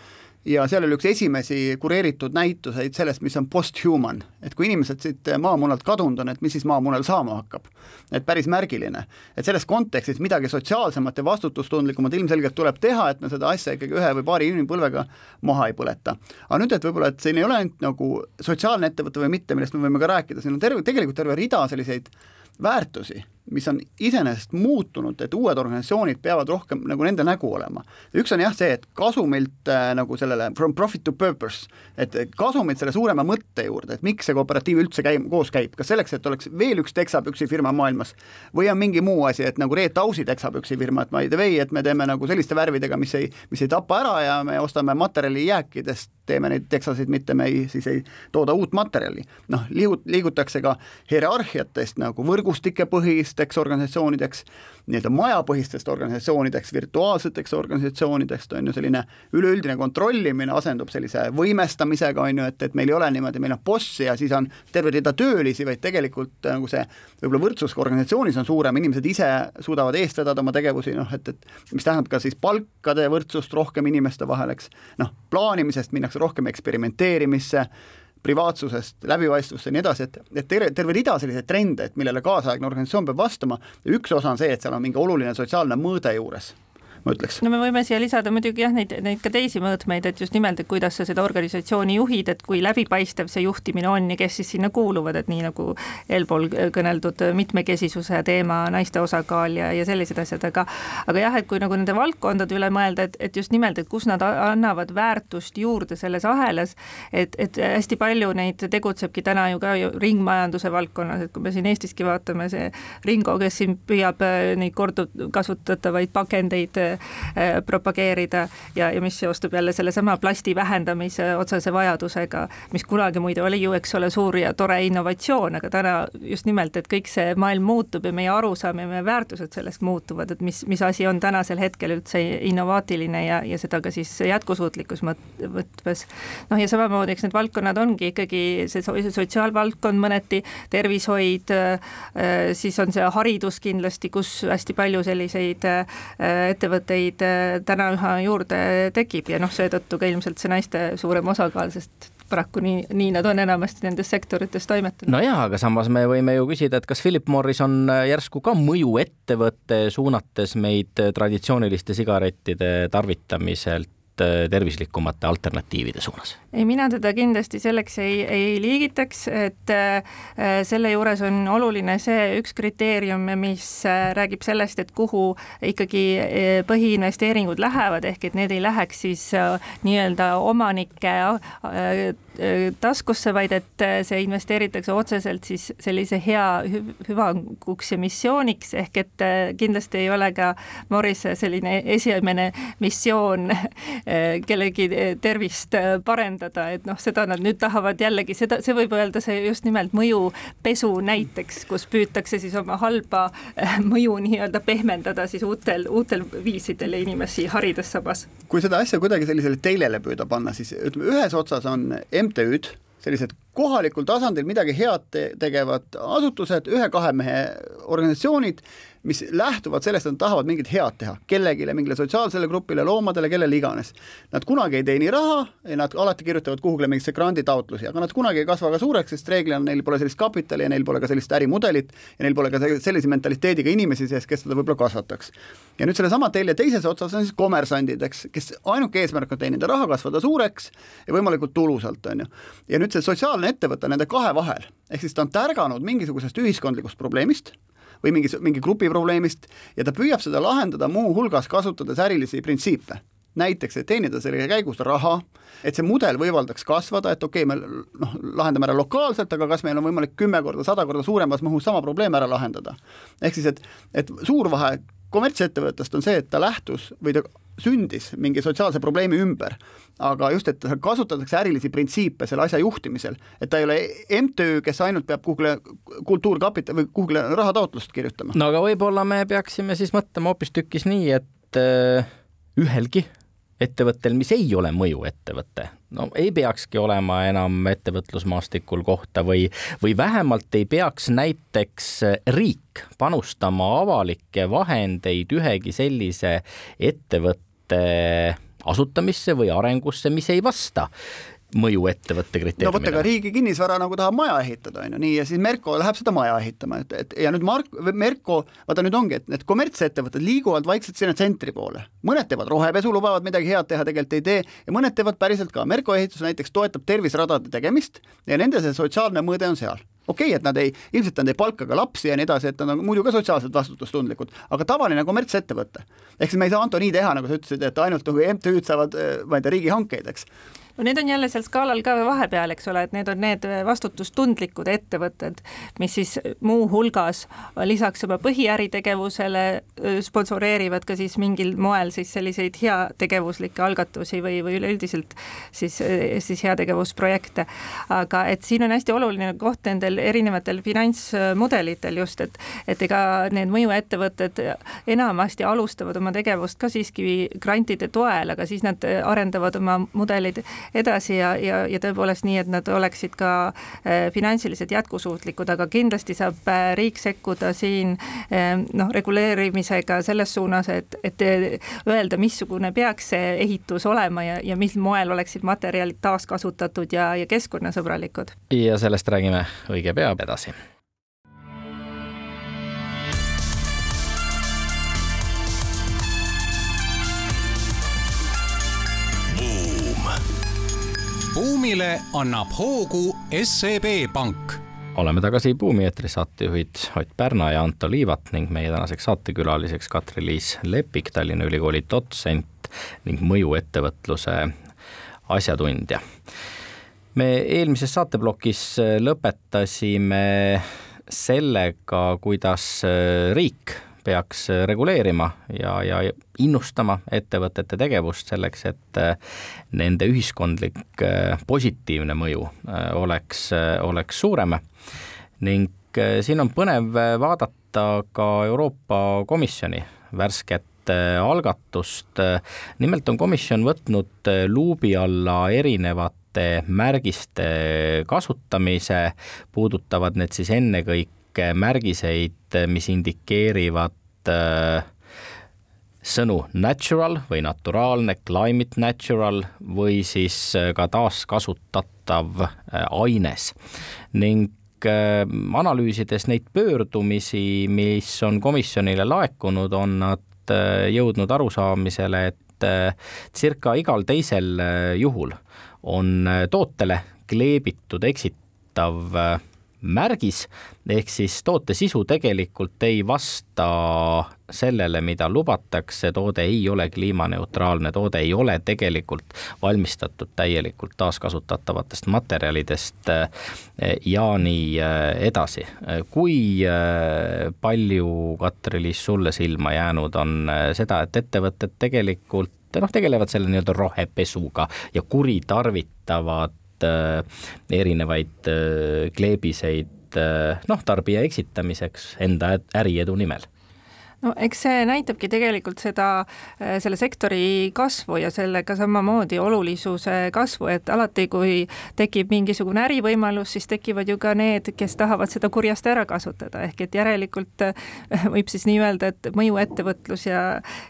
ja seal oli üks esimesi kureeritud näituseid sellest, mis on post-human, et kui inimesed siit maamunalt kadunud on, et mis siis maamunal saama hakkab. et päris märgiline. et selles kontekstis midagi sotsiaalsemat ja vastutustundlikumat ilmselgelt tuleb teha, et me seda asja ikkagi ühe või paari inimpõlvega maha ei põleta. aga nüüd, et võib-olla, et siin ei ole ainult nagu sotsiaalne ettevõte või mitte, millest me võime ka rääkida, siin on terve, tegelikult terve rida selliseid väärtusi, mis on iseenesest muutunud, et uued organisatsioonid peavad rohkem nagu nende nägu olema. üks on jah see, et kasumilt äh, nagu sellele from profit to purpose, et kasumilt selle suurema mõtte juurde, et miks see kooperatiiv üldse käib, koos käib, kas selleks, et oleks veel üks teksapüksi firma maailmas või on mingi muu asi, et nagu Reet Ausi teksapüksi firma, et by the way, et me teeme nagu selliste värvidega, mis ei, mis ei tapa ära ja me ostame materjali jääkidest, teeme neid teksasid, mitte me ei, siis ei tooda uut materjali. noh, liigut-, liigutakse ka hierarhiatest nagu võrgustikepõhisteks organisatsioonideks, nii-öelda majapõhistest organisatsioonideks, virtuaalseteks organisatsioonideks, on ju, selline üleüldine kontrollimine asendub sellise võimestamisega, on ju, et, et meil ei ole niimoodi, meil on boss ja siis on terve rida töölisi, vaid tegelikult nagu see võib-olla võrdsus organisatsioonis on suurem, inimesed ise suudavad eest vedada oma tegevusi, noh et, et mis tähendab ka siis palkade võrdsust rohkem inimeste vahel, eks, noh, plaanimisest minnakse rohkem eksperimenteerimisse, privaatsusest läbipaistvusse ja nii edasi, et, et terve, terve rida selliseid trende, et millele kaasaegne organisatsioon peab vastama. Üks osa on see, et seal on mingi oluline sotsiaalne mõõde juures ma ütleks. no me võime siia lisada muidugi jah, neid, neid ka teisi mõõtmeid, et just nimelt, et kuidas sa seda organisatsiooni juhid, et kui läbipaistev see juhtimine on ja kes siis sinna kuuluvad, et nii nagu eelpool kõneldud mitmekesisuse teema, naiste osakaal ja, ja sellised asjad, aga aga jah, et kui nagu nende valdkondade üle mõelda, et, et just nimelt, et kus nad annavad väärtust juurde selles ahelas, et, et hästi palju neid tegutsebki täna ju ka ju ringmajanduse valdkonnas, et kui me siin Eestiski vaatame, see Ringo, kes siin püüab äh, neid korduvkasutatavaid pakendeid propageerida ja, ja mis seostub jälle sellesama plasti vähendamise otsese vajadusega, mis kunagi muide oli ju, eks ole, suur ja tore innovatsioon, aga täna just nimelt, et kõik see maailm muutub ja meie arusaam ja meie väärtused sellest muutuvad, et mis, mis asi on tänasel hetkel üldse innovaatiline ja, ja seda ka siis jätkusuutlikkus mõttes. noh, ja samamoodi, eks need valdkonnad ongi ikkagi see sotsiaalvaldkond mõneti, tervishoid, äh, siis on see haridus kindlasti, kus hästi palju selliseid ettevõtteid ettevõtteid äh, täna üha juurde tekib ja noh, seetõttu ka ilmselt see naiste suurem osakaal, sest paraku nii, nii nad on enamasti nendes sektorites toimetanud. no jaa, aga samas me võime ju küsida, et kas Philip Morris on järsku ka mõjuettevõte, suunates meid traditsiooniliste sigarettide tarvitamiselt tervislikumate alternatiivide suunas? ei, mina teda kindlasti selleks ei, ei liigitaks, et äh, selle juures on oluline see üks kriteerium, mis äh, räägib sellest, et kuhu ikkagi äh, põhiinvesteeringud lähevad, ehk et need ei läheks siis nii-öelda omanike taskusse, vaid et see investeeritakse otseselt siis sellise hea hüvanguks ja missiooniks, ehk et kindlasti ei ole ka Morrise selline esimene missioon kellegi tervist parendada, et noh, seda nad nüüd tahavad jällegi, seda, see võib öelda see just nimelt mõjupesu näiteks, kus püütakse siis oma halba äh, mõju nii-öelda pehmendada siis uutel, uutel viisidel ja inimesi harides sabas. kui seda asja kuidagi sellisele teljele püüda panna, siis ütleme, ühes otsas on MTÜ-d, sellised kohalikul tasandil midagi head te tegevad asutused, ühe-kahe mehe organisatsioonid, mis lähtuvad sellest, et nad tahavad mingit head teha kellelegi, mingile sotsiaalsele grupile, loomadele, kellele iganes. Nad kunagi ei teeni raha nad alati kirjutavad kuhugile mingisse granditaotlusi, aga nad kunagi ei kasva ka suureks, sest reeglina neil pole sellist kapitali ja neil pole ka sellist ärimudelit ja neil pole ka sellise mentaliteediga inimesi sees, kes seda võib-olla kasvataks. ja nüüd sellesama telje teises otsas on siis kommersandid, eks, kes ainuke eesmärk on teenida raha, kasvada suureks ja võimalikult tulusalt, on ju. ja nüüd see sotsiaalne ettevõte nende kahe vahel, ehk siis ta on tärganud mingisugusest ühiskondlikust probleemist või mingi, mingi grupi probleemist ja ta püüab seda lahendada muuhulgas kasutades ärilisi printsiipe näiteks, et teenida selle käigus raha, et see mudel võimaldaks kasvada, et okei okay,, me noh, lahendame ära lokaalselt, aga kas meil on võimalik kümme korda, sada korda suuremas mahus sama probleem ära lahendada. ehk siis, et, et suur vahe kommertsettevõttest on see, et ta lähtus või ta sündis mingi sotsiaalse probleemi ümber, aga just, et kasutatakse ärilisi printsiipe selle asja juhtimisel, et ta ei ole MTÜ, kes ainult peab kuhugile kultuurkapital või kuhugile rahataotlust kirjutama. no aga võib-olla me peaksime siis mõtlema hoopistükkis nii, et äh, ühelgi ettevõttel, mis ei ole mõjuettevõte, no ei peakski olema enam ettevõtlusmaastikul kohta või, või vähemalt ei peaks näiteks riik panustama avalikke vahendeid ühegi sellise ettevõtte asutamisse või arengusse, mis ei vasta mõjuettevõtte kriteeriumile. no vot, aga riigi kinnisvara nagu tahab maja ehitada, on ju, nii, ja siis Merko läheb seda maja ehitama, et, et ja nüüd Mark, Merko, vaata nüüd ongi, et need kommertsettevõtted liiguvad vaikselt sinna tsentri poole. mõned teevad rohepesu, lubavad midagi head teha, tegelikult ei tee, ja mõned teevad päriselt ka. Merko ehitus näiteks toetab terviseradade tegemist ja nende see sotsiaalne mõõde on seal okei okay,, et nad ei, ilmselt nad ei palka ka lapsi ja nii edasi, et nad on muidu ka sotsiaalselt vastutustundlikud, aga tavaline kommertsettevõte. ehk siis me ei saa, Anto, nii teha, nagu sa ütlesid, et ainult nagu MTÜ-d saavad, ma ei tea, riigihankeid, eks no need on jälle seal skaalal ka vahepeal, eks ole, et need on need vastutustundlikud ettevõtted, mis siis muuhulgas lisaks oma põhiäritegevusele sponsoreerivad ka siis mingil moel siis selliseid heategevuslikke algatusi või, või üleüldiselt siis, siis heategevusprojekte. aga et siin on hästi oluline koht nendel erinevatel finantsmudelitel just, et, et ega need mõjuettevõtted enamasti alustavad oma tegevust ka siiski grantide toel, aga siis nad arendavad oma mudelid edasi ja, ja, ja tõepoolest nii, et nad oleksid ka äh, finantsiliselt jätkusuutlikud, aga kindlasti saab äh, riik sekkuda siin äh, noh, reguleerimisega selles suunas, et, et öelda, missugune peaks see ehitus olema ja, ja mil moel oleksid materjalid taaskasutatud ja, ja keskkonnasõbralikud. ja sellest räägime õige pea edasi buumile annab hoogu SEB Pank oleme tagasi Buumi eetris, saatejuhid Ott Pärna ja Anto Liivat ning meie tänaseks saatekülaliseks Katri-Liis Lepik, Tallinna Ülikooli dotsent ning mõjuettevõtluse asjatundja. me eelmises saateplokis lõpetasime sellega, kuidas riik peaks reguleerima ja, ja innustama ettevõtete tegevust selleks, et äh, nende ühiskondlik äh, positiivne mõju äh, oleks, oleks suurem. ning siin on põnev vaadata ka Euroopa Komisjoni värsket algatust. nimelt on komisjon võtnud luubi alla erinevate märgiste kasutamise, puudutavad need siis ennekõike märgiseid, mis indikeerivad sõnu natural või naturaalne, climate natural või siis ka taaskasutatav aines. Ning analüüsides neid pöördumisi, mis on komisjonile laekunud, on nad jõudnud arusaamisele, et circa igal teisel juhul on tootele kleebitud eksitav märgis, ehk siis toote sisu tegelikult ei vasta sellele, mida lubatakse, toode ei ole kliimaneutraalne, toode ei ole tegelikult valmistatud täielikult taaskasutatavatest materjalidest ja nii edasi. kui palju, Katri-Liis, sulle silma jäänud on seda, et ettevõtted tegelikult noh, tegelevad selle nii-öelda rohepesuga ja kuritarvitavad Äh, erinevaid äh, kleebiseid äh, noh, tarbija eksitamiseks enda äriedu nimel no eks see näitabki tegelikult seda, äh, selle sektori kasvu ja sellega samamoodi olulisuse kasvu, et alati, kui tekib mingisugune ärivõimalus, siis tekivad ju ka need, kes tahavad seda kurjasti ära kasutada, ehk et järelikult äh, võib siis nii öelda, et mõjuettevõtlus ja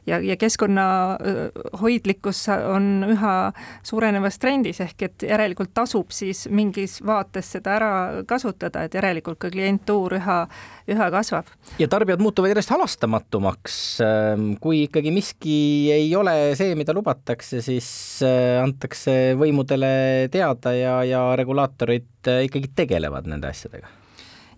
ja, ja keskkonnahoidlikkus äh, on üha suurenevas trendis, ehk et järelikult tasub siis mingis vaates seda ära kasutada, et järelikult ka klientuur üha, üha kasvab. ja tarbijad muutuvad järjest halastamatuks sõltumatumaks. Ähm, kui ikkagi miski ei ole see, mida lubatakse, siis äh, antakse võimudele teada ja, ja regulaatorid äh, ikkagi tegelevad nende asjadega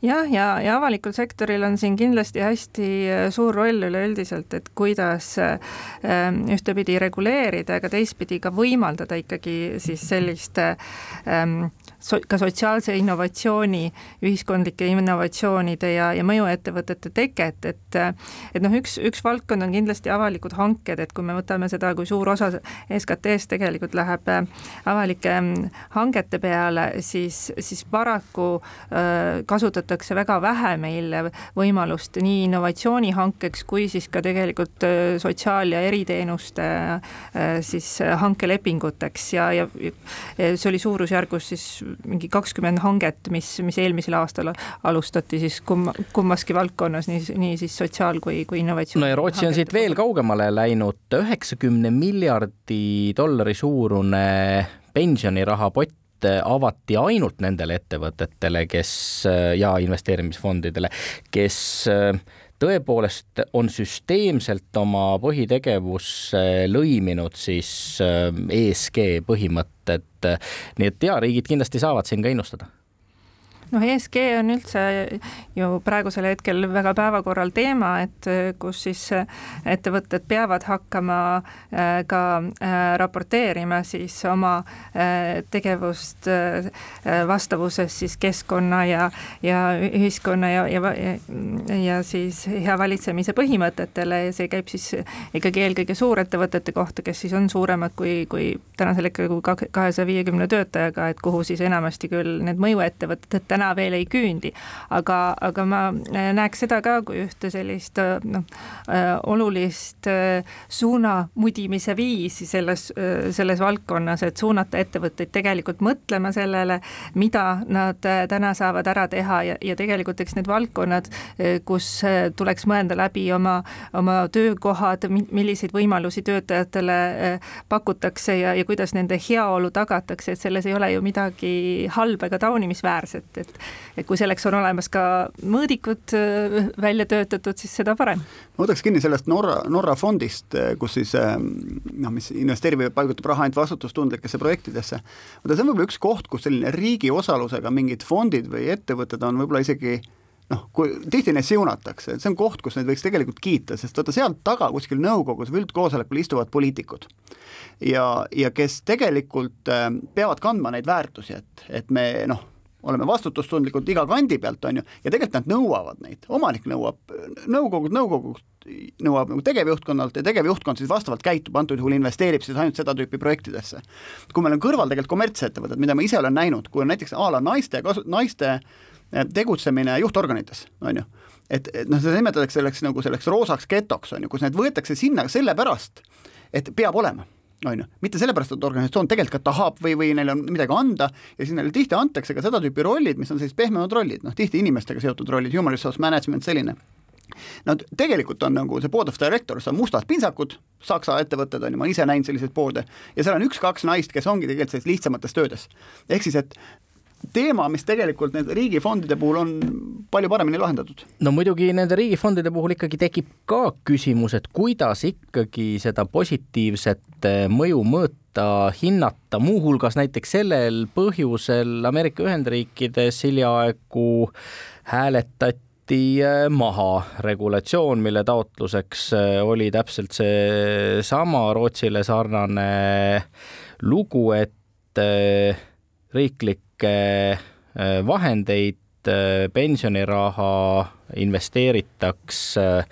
jah, ja, ja, ja avalikul sektoril on siin kindlasti hästi äh, suur roll üleüldiselt, et kuidas ähm, ühtepidi reguleerida, aga teistpidi ka võimaldada ikkagi siis sellist ähm, so, ka sotsiaalse innovatsiooni, ühiskondlike innovatsioonide ja, ja mõjuettevõtete teket, et et noh, üks, üks valdkond on kindlasti avalikud hanked, et kui me võtame seda, kui suur osa SKT-st tegelikult läheb äh, avalike mm, hangete peale, siis, siis paraku äh, kasutatakse väga vähe meil võimalust nii innovatsioonihankeks kui siis ka tegelikult äh, sotsiaal- ja eriteenuste siis hankelepinguteks ja, ja see oli suurusjärgus siis mingi kakskümmend hanget, mis, mis eelmisel aastal alustati siis kumma, kummaski valdkonnas, nii, nii siis sotsiaal kui, kui innovatsioon. no ja Rootsi on siit veel kaugemale läinud, üheksakümne miljardi dollari suurune pensionirahapott avati ainult nendele ettevõtetele, kes ja investeerimisfondidele, kes tõepoolest on süsteemselt oma põhitegevusse lõiminud siis ESG põhimõtted, nii et ja riigid kindlasti saavad siin ka innustada noh, ESG on üldse ju praegusel hetkel väga päevakorral teema, et kus siis ettevõtted peavad hakkama äh, ka äh, raporteerima siis oma äh, tegevust vastavuses siis keskkonna ja, ja ühiskonna ja, ja, ja siis hea valitsemise põhimõtetele ja see käib siis ikkagi eelkõige suurettevõtete kohta, kes siis on suuremad kui, kui tänasel hetkel kui kahesaja viiekümne töötajaga, et kuhu siis enamasti küll need mõjuettevõtted täna täna veel ei küündi. aga, aga ma äh, näeks seda ka kui ühte sellist äh, noh, äh, olulist suuna mudimise viisi selles, selles valdkonnas, et suunata ettevõtteid tegelikult mõtlema sellele, mida nad täna saavad ära teha ja, ja tegelikult eks need valdkonnad, kus tuleks mõelda läbi oma, oma töökohad, milliseid võimalusi töötajatele pakutakse ja, ja kuidas nende heaolu tagatakse, et selles ei ole ju midagi halba ega taunimisväärset, et et kui selleks on olemas ka mõõdikud äh, välja töötatud, siis seda parem. ma võtaks kinni sellest Norra, Norra fondist, äh, kus siis ähm, noh, mis investeerib ja paigutab raha ainult vastutustundlikesse projektidesse. vaata, see on võib-olla üks koht, kus selline riigi osalusega mingid fondid või ettevõtted on võib-olla isegi noh, kui tihti neid siunatakse, et see on koht, kus neid võiks tegelikult kiita, sest vaata sealt taga kuskil nõukogus või üldkoosolekul istuvad poliitikud. ja, ja kes tegelikult äh, peavad kandma neid väärtusi, et, et me noh, oleme vastutustundlikud iga kandi pealt, on ju, ja tegelikult nad nõuavad neid, omanik nõuab, nõukogud nõukogust nõuab nagu tegevjuhtkonnalt ja tegevjuhtkond siis vastavalt käitub, antud juhul investeerib siis ainult seda tüüpi projektidesse. kui meil on kõrval tegelikult kommertsettevõtted, mida ma ise olen näinud, kui on näiteks a la naiste kasu-, naiste eh, tegutsemine juhtorganites, on ju, et, et noh, seda nimetatakse selleks nagu selleks roosaks getoks, on ju, kus need võetakse sinna sellepärast, et peab olema on ju, mitte sellepärast, et organisatsioon tegelikult ka tahab või, või neil on midagi anda ja siis neile tihti antakse ka seda tüüpi rollid, mis on sellised pehmemad rollid, noh tihti inimestega seotud rollid, human resource management, selline. No tegelikult on nagu see board of directors on mustad pintsakud, Saksa ettevõtted on ju, ma olen ise näinud selliseid board'e ja seal on üks-kaks naist, kes ongi tegelikult sellistes lihtsamates töödes. ehk siis, et teema, mis tegelikult nende riigifondide puhul on palju paremini lahendatud. no muidugi nende riigifondide puhul ikkagi tekib ka küsimus, et kuidas ikkagi seda positiivset mõju mõõta, hinnata, muuhulgas näiteks sellel põhjusel Ameerika Ühendriikides hiljaaegu hääletati maha regulatsioon, mille taotluseks oli täpselt seesama Rootsile sarnane lugu, et riiklik kõiki äh, vahendeid, äh, pensioniraha investeeritaks äh,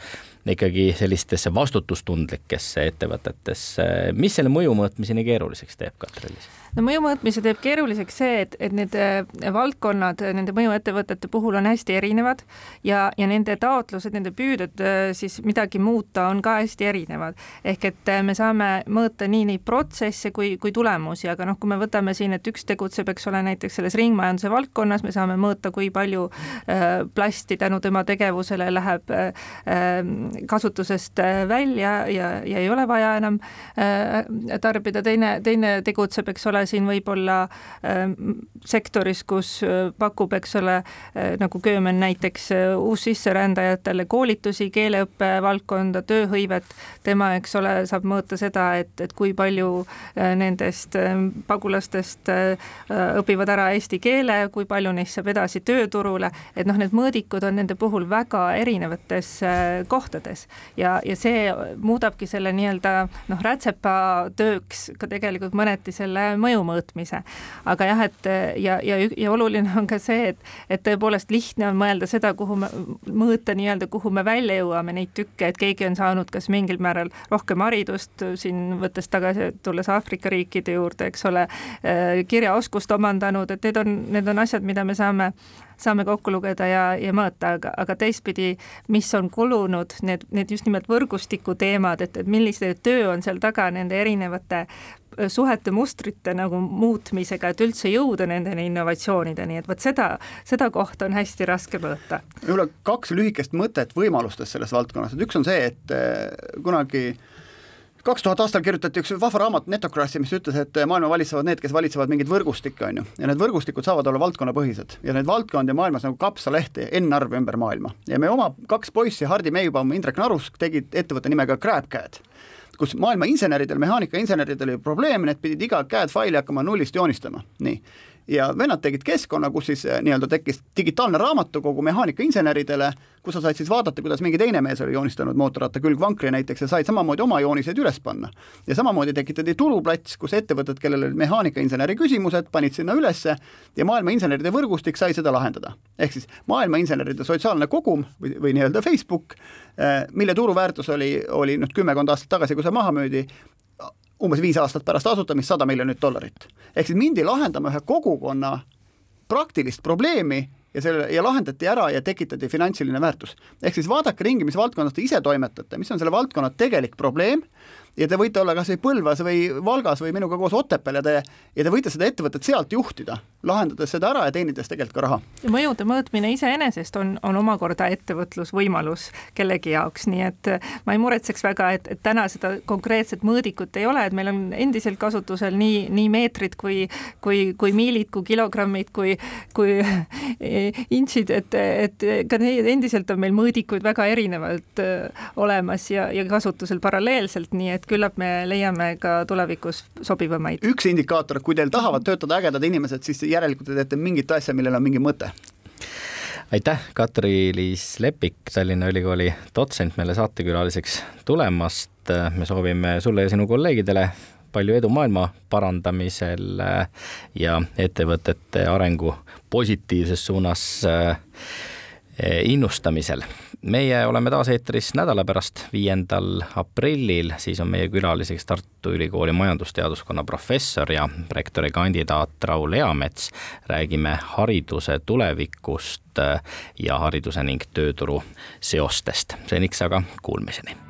ikkagi sellistesse vastutustundlikesse ettevõtetesse. mis selle mõju mõõtmise nii keeruliseks teeb, Katrin? no mõju mõõtmise teeb keeruliseks see, et, et need äh, valdkonnad nende mõjuettevõtete puhul on hästi erinevad ja, ja nende taotlused, nende püüded äh, siis midagi muuta on ka hästi erinevad. ehk et äh, me saame mõõta nii neid protsesse kui, kui tulemusi, aga noh, kui me võtame siin, et üks tegutseb, eks ole, näiteks selles ringmajanduse valdkonnas, me saame mõõta, kui palju äh, plasti tänu tema tegevusele läheb äh, kasutusest välja ja, ja ei ole vaja enam äh, tarbida, teine, teine tegutseb, eks ole, siin võib-olla äh, sektoris, kus äh, pakub, eks ole äh,, nagu Köömen näiteks äh, uussisserändajatele koolitusi keeleõppe valdkonda, tööhõivet, tema, eks ole, saab mõõta seda, et, et kui palju äh, nendest äh, pagulastest äh, õpivad ära eesti keele, kui palju neist saab edasi tööturule, et noh, need mõõdikud on nende puhul väga erinevates äh, kohtades ja, ja see muudabki selle nii-öelda noh, rätsepa tööks ka tegelikult mõneti selle mõju mõõtmise. aga jah, et ja, ja, ja oluline on ka see, et, et tõepoolest lihtne on mõelda seda, kuhu me, mõõta nii-öelda, kuhu me välja jõuame neid tükke, et keegi on saanud kas mingil määral rohkem haridust, siin võttes tagasi, tulles Aafrika riikide juurde, eks ole, kirjaoskust omandanud, et need on, need on asjad, mida me saame saame kokku lugeda ja, ja mõõta, aga, aga teistpidi, mis on kulunud, need, need just nimelt võrgustiku teemad, et, et millise töö on seal taga nende erinevate suhete mustrite nagu muutmisega, et üldse jõuda nendeni innovatsioonideni, et vot seda, seda kohta on hästi raske mõõta. võib-olla kaks lühikest mõtet võimalustest selles valdkonnas, et üks on see, et eh, kunagi kaks tuhat aastal kirjutati üks vahva raamat Netocracy, mis ütles, et maailma valitsevad need, kes valitsevad mingeid võrgustikke, on ju, ja need võrgustikud saavad olla valdkonnapõhised. Ja neid valdkondi maailmas nagu kapsalehti N-arv ümber maailma. Ja me oma kaks poissi, Hardi Meibaum, Indrek Narusk tegid ettevõtte nimega GrabCAD kus maailma inseneridel, mehaanikainseneridel oli probleem, need pidid iga CAD faili hakkama nullist joonistama, nii. Ja vennad tegid keskkonna, kus siis eh, nii-öelda tekkis digitaalne raamatukogu mehaanikainseneridele kus sa said siis vaadata, kuidas mingi teine mees oli joonistanud mootorratta külgvankri näiteks ja said samamoodi oma jooniseid üles panna. ja samamoodi tekitati turuplats, kus ettevõtted, kellel olid mehaanikainseneri küsimused, panid sinna ülesse ja maailma inseneride võrgustik sai seda lahendada. ehk siis maailma inseneride sotsiaalne kogum või, või nii-öelda Facebook, eh, mille turuväärtus oli, oli nüüd kümmekond aastat tagasi, kui see maha müüdi, umbes viis aastat pärast asutamist sada miljonit dollarit. ehk siis mindi lahendama ühe kogukonna praktilist probleemi ja selle ja lahendati ära ja tekitati finantsiline väärtus. ehk siis vaadake ringi, mis valdkonnas te ise toimetate, mis on selle valdkonna tegelik probleem ja te võite olla kas või Põlvas või Valgas või minuga koos Otepääl ja te, ja te võite seda ettevõtet sealt juhtida, lahendades seda ära ja teenides tegelikult ka raha. mõjude mõõtmine iseenesest on, on omakorda ettevõtlusvõimalus kellegi jaoks, nii et ma ei muretseks väga, et, et täna seda konkreetset mõõdikut ei ole, et meil on endiselt kasutusel nii, nii meetrid kui, kui, kui miilid, kui kilogrammid, kui, kui intsid, et, et ka neid endiselt on meil mõõdikuid väga erinevalt äh, olemas ja, ja kasutusel paralleelselt, nii et küllap me leiame ka tulevikus sobivamaid. üks indikaator, kui teil tahavad töötada ägedad inimesed, siis järelikult te teete mingit asja, millel on mingi mõte aitäh, Katri-Liis Lepik, Tallinna Ülikooli dotsent meile saatekülaliseks tulemast. me soovime sulle ja sinu kolleegidele palju edu maailma parandamisel ja ettevõtete arengu positiivses suunas innustamisel meie oleme taas eetris nädala pärast, viiendal aprillil, siis on meie külaliseks Tartu Ülikooli majandusteaduskonna professor ja rektori kandidaat Raul Eamets. räägime hariduse tulevikust ja hariduse ning tööturu seostest. seniks aga kuulmiseni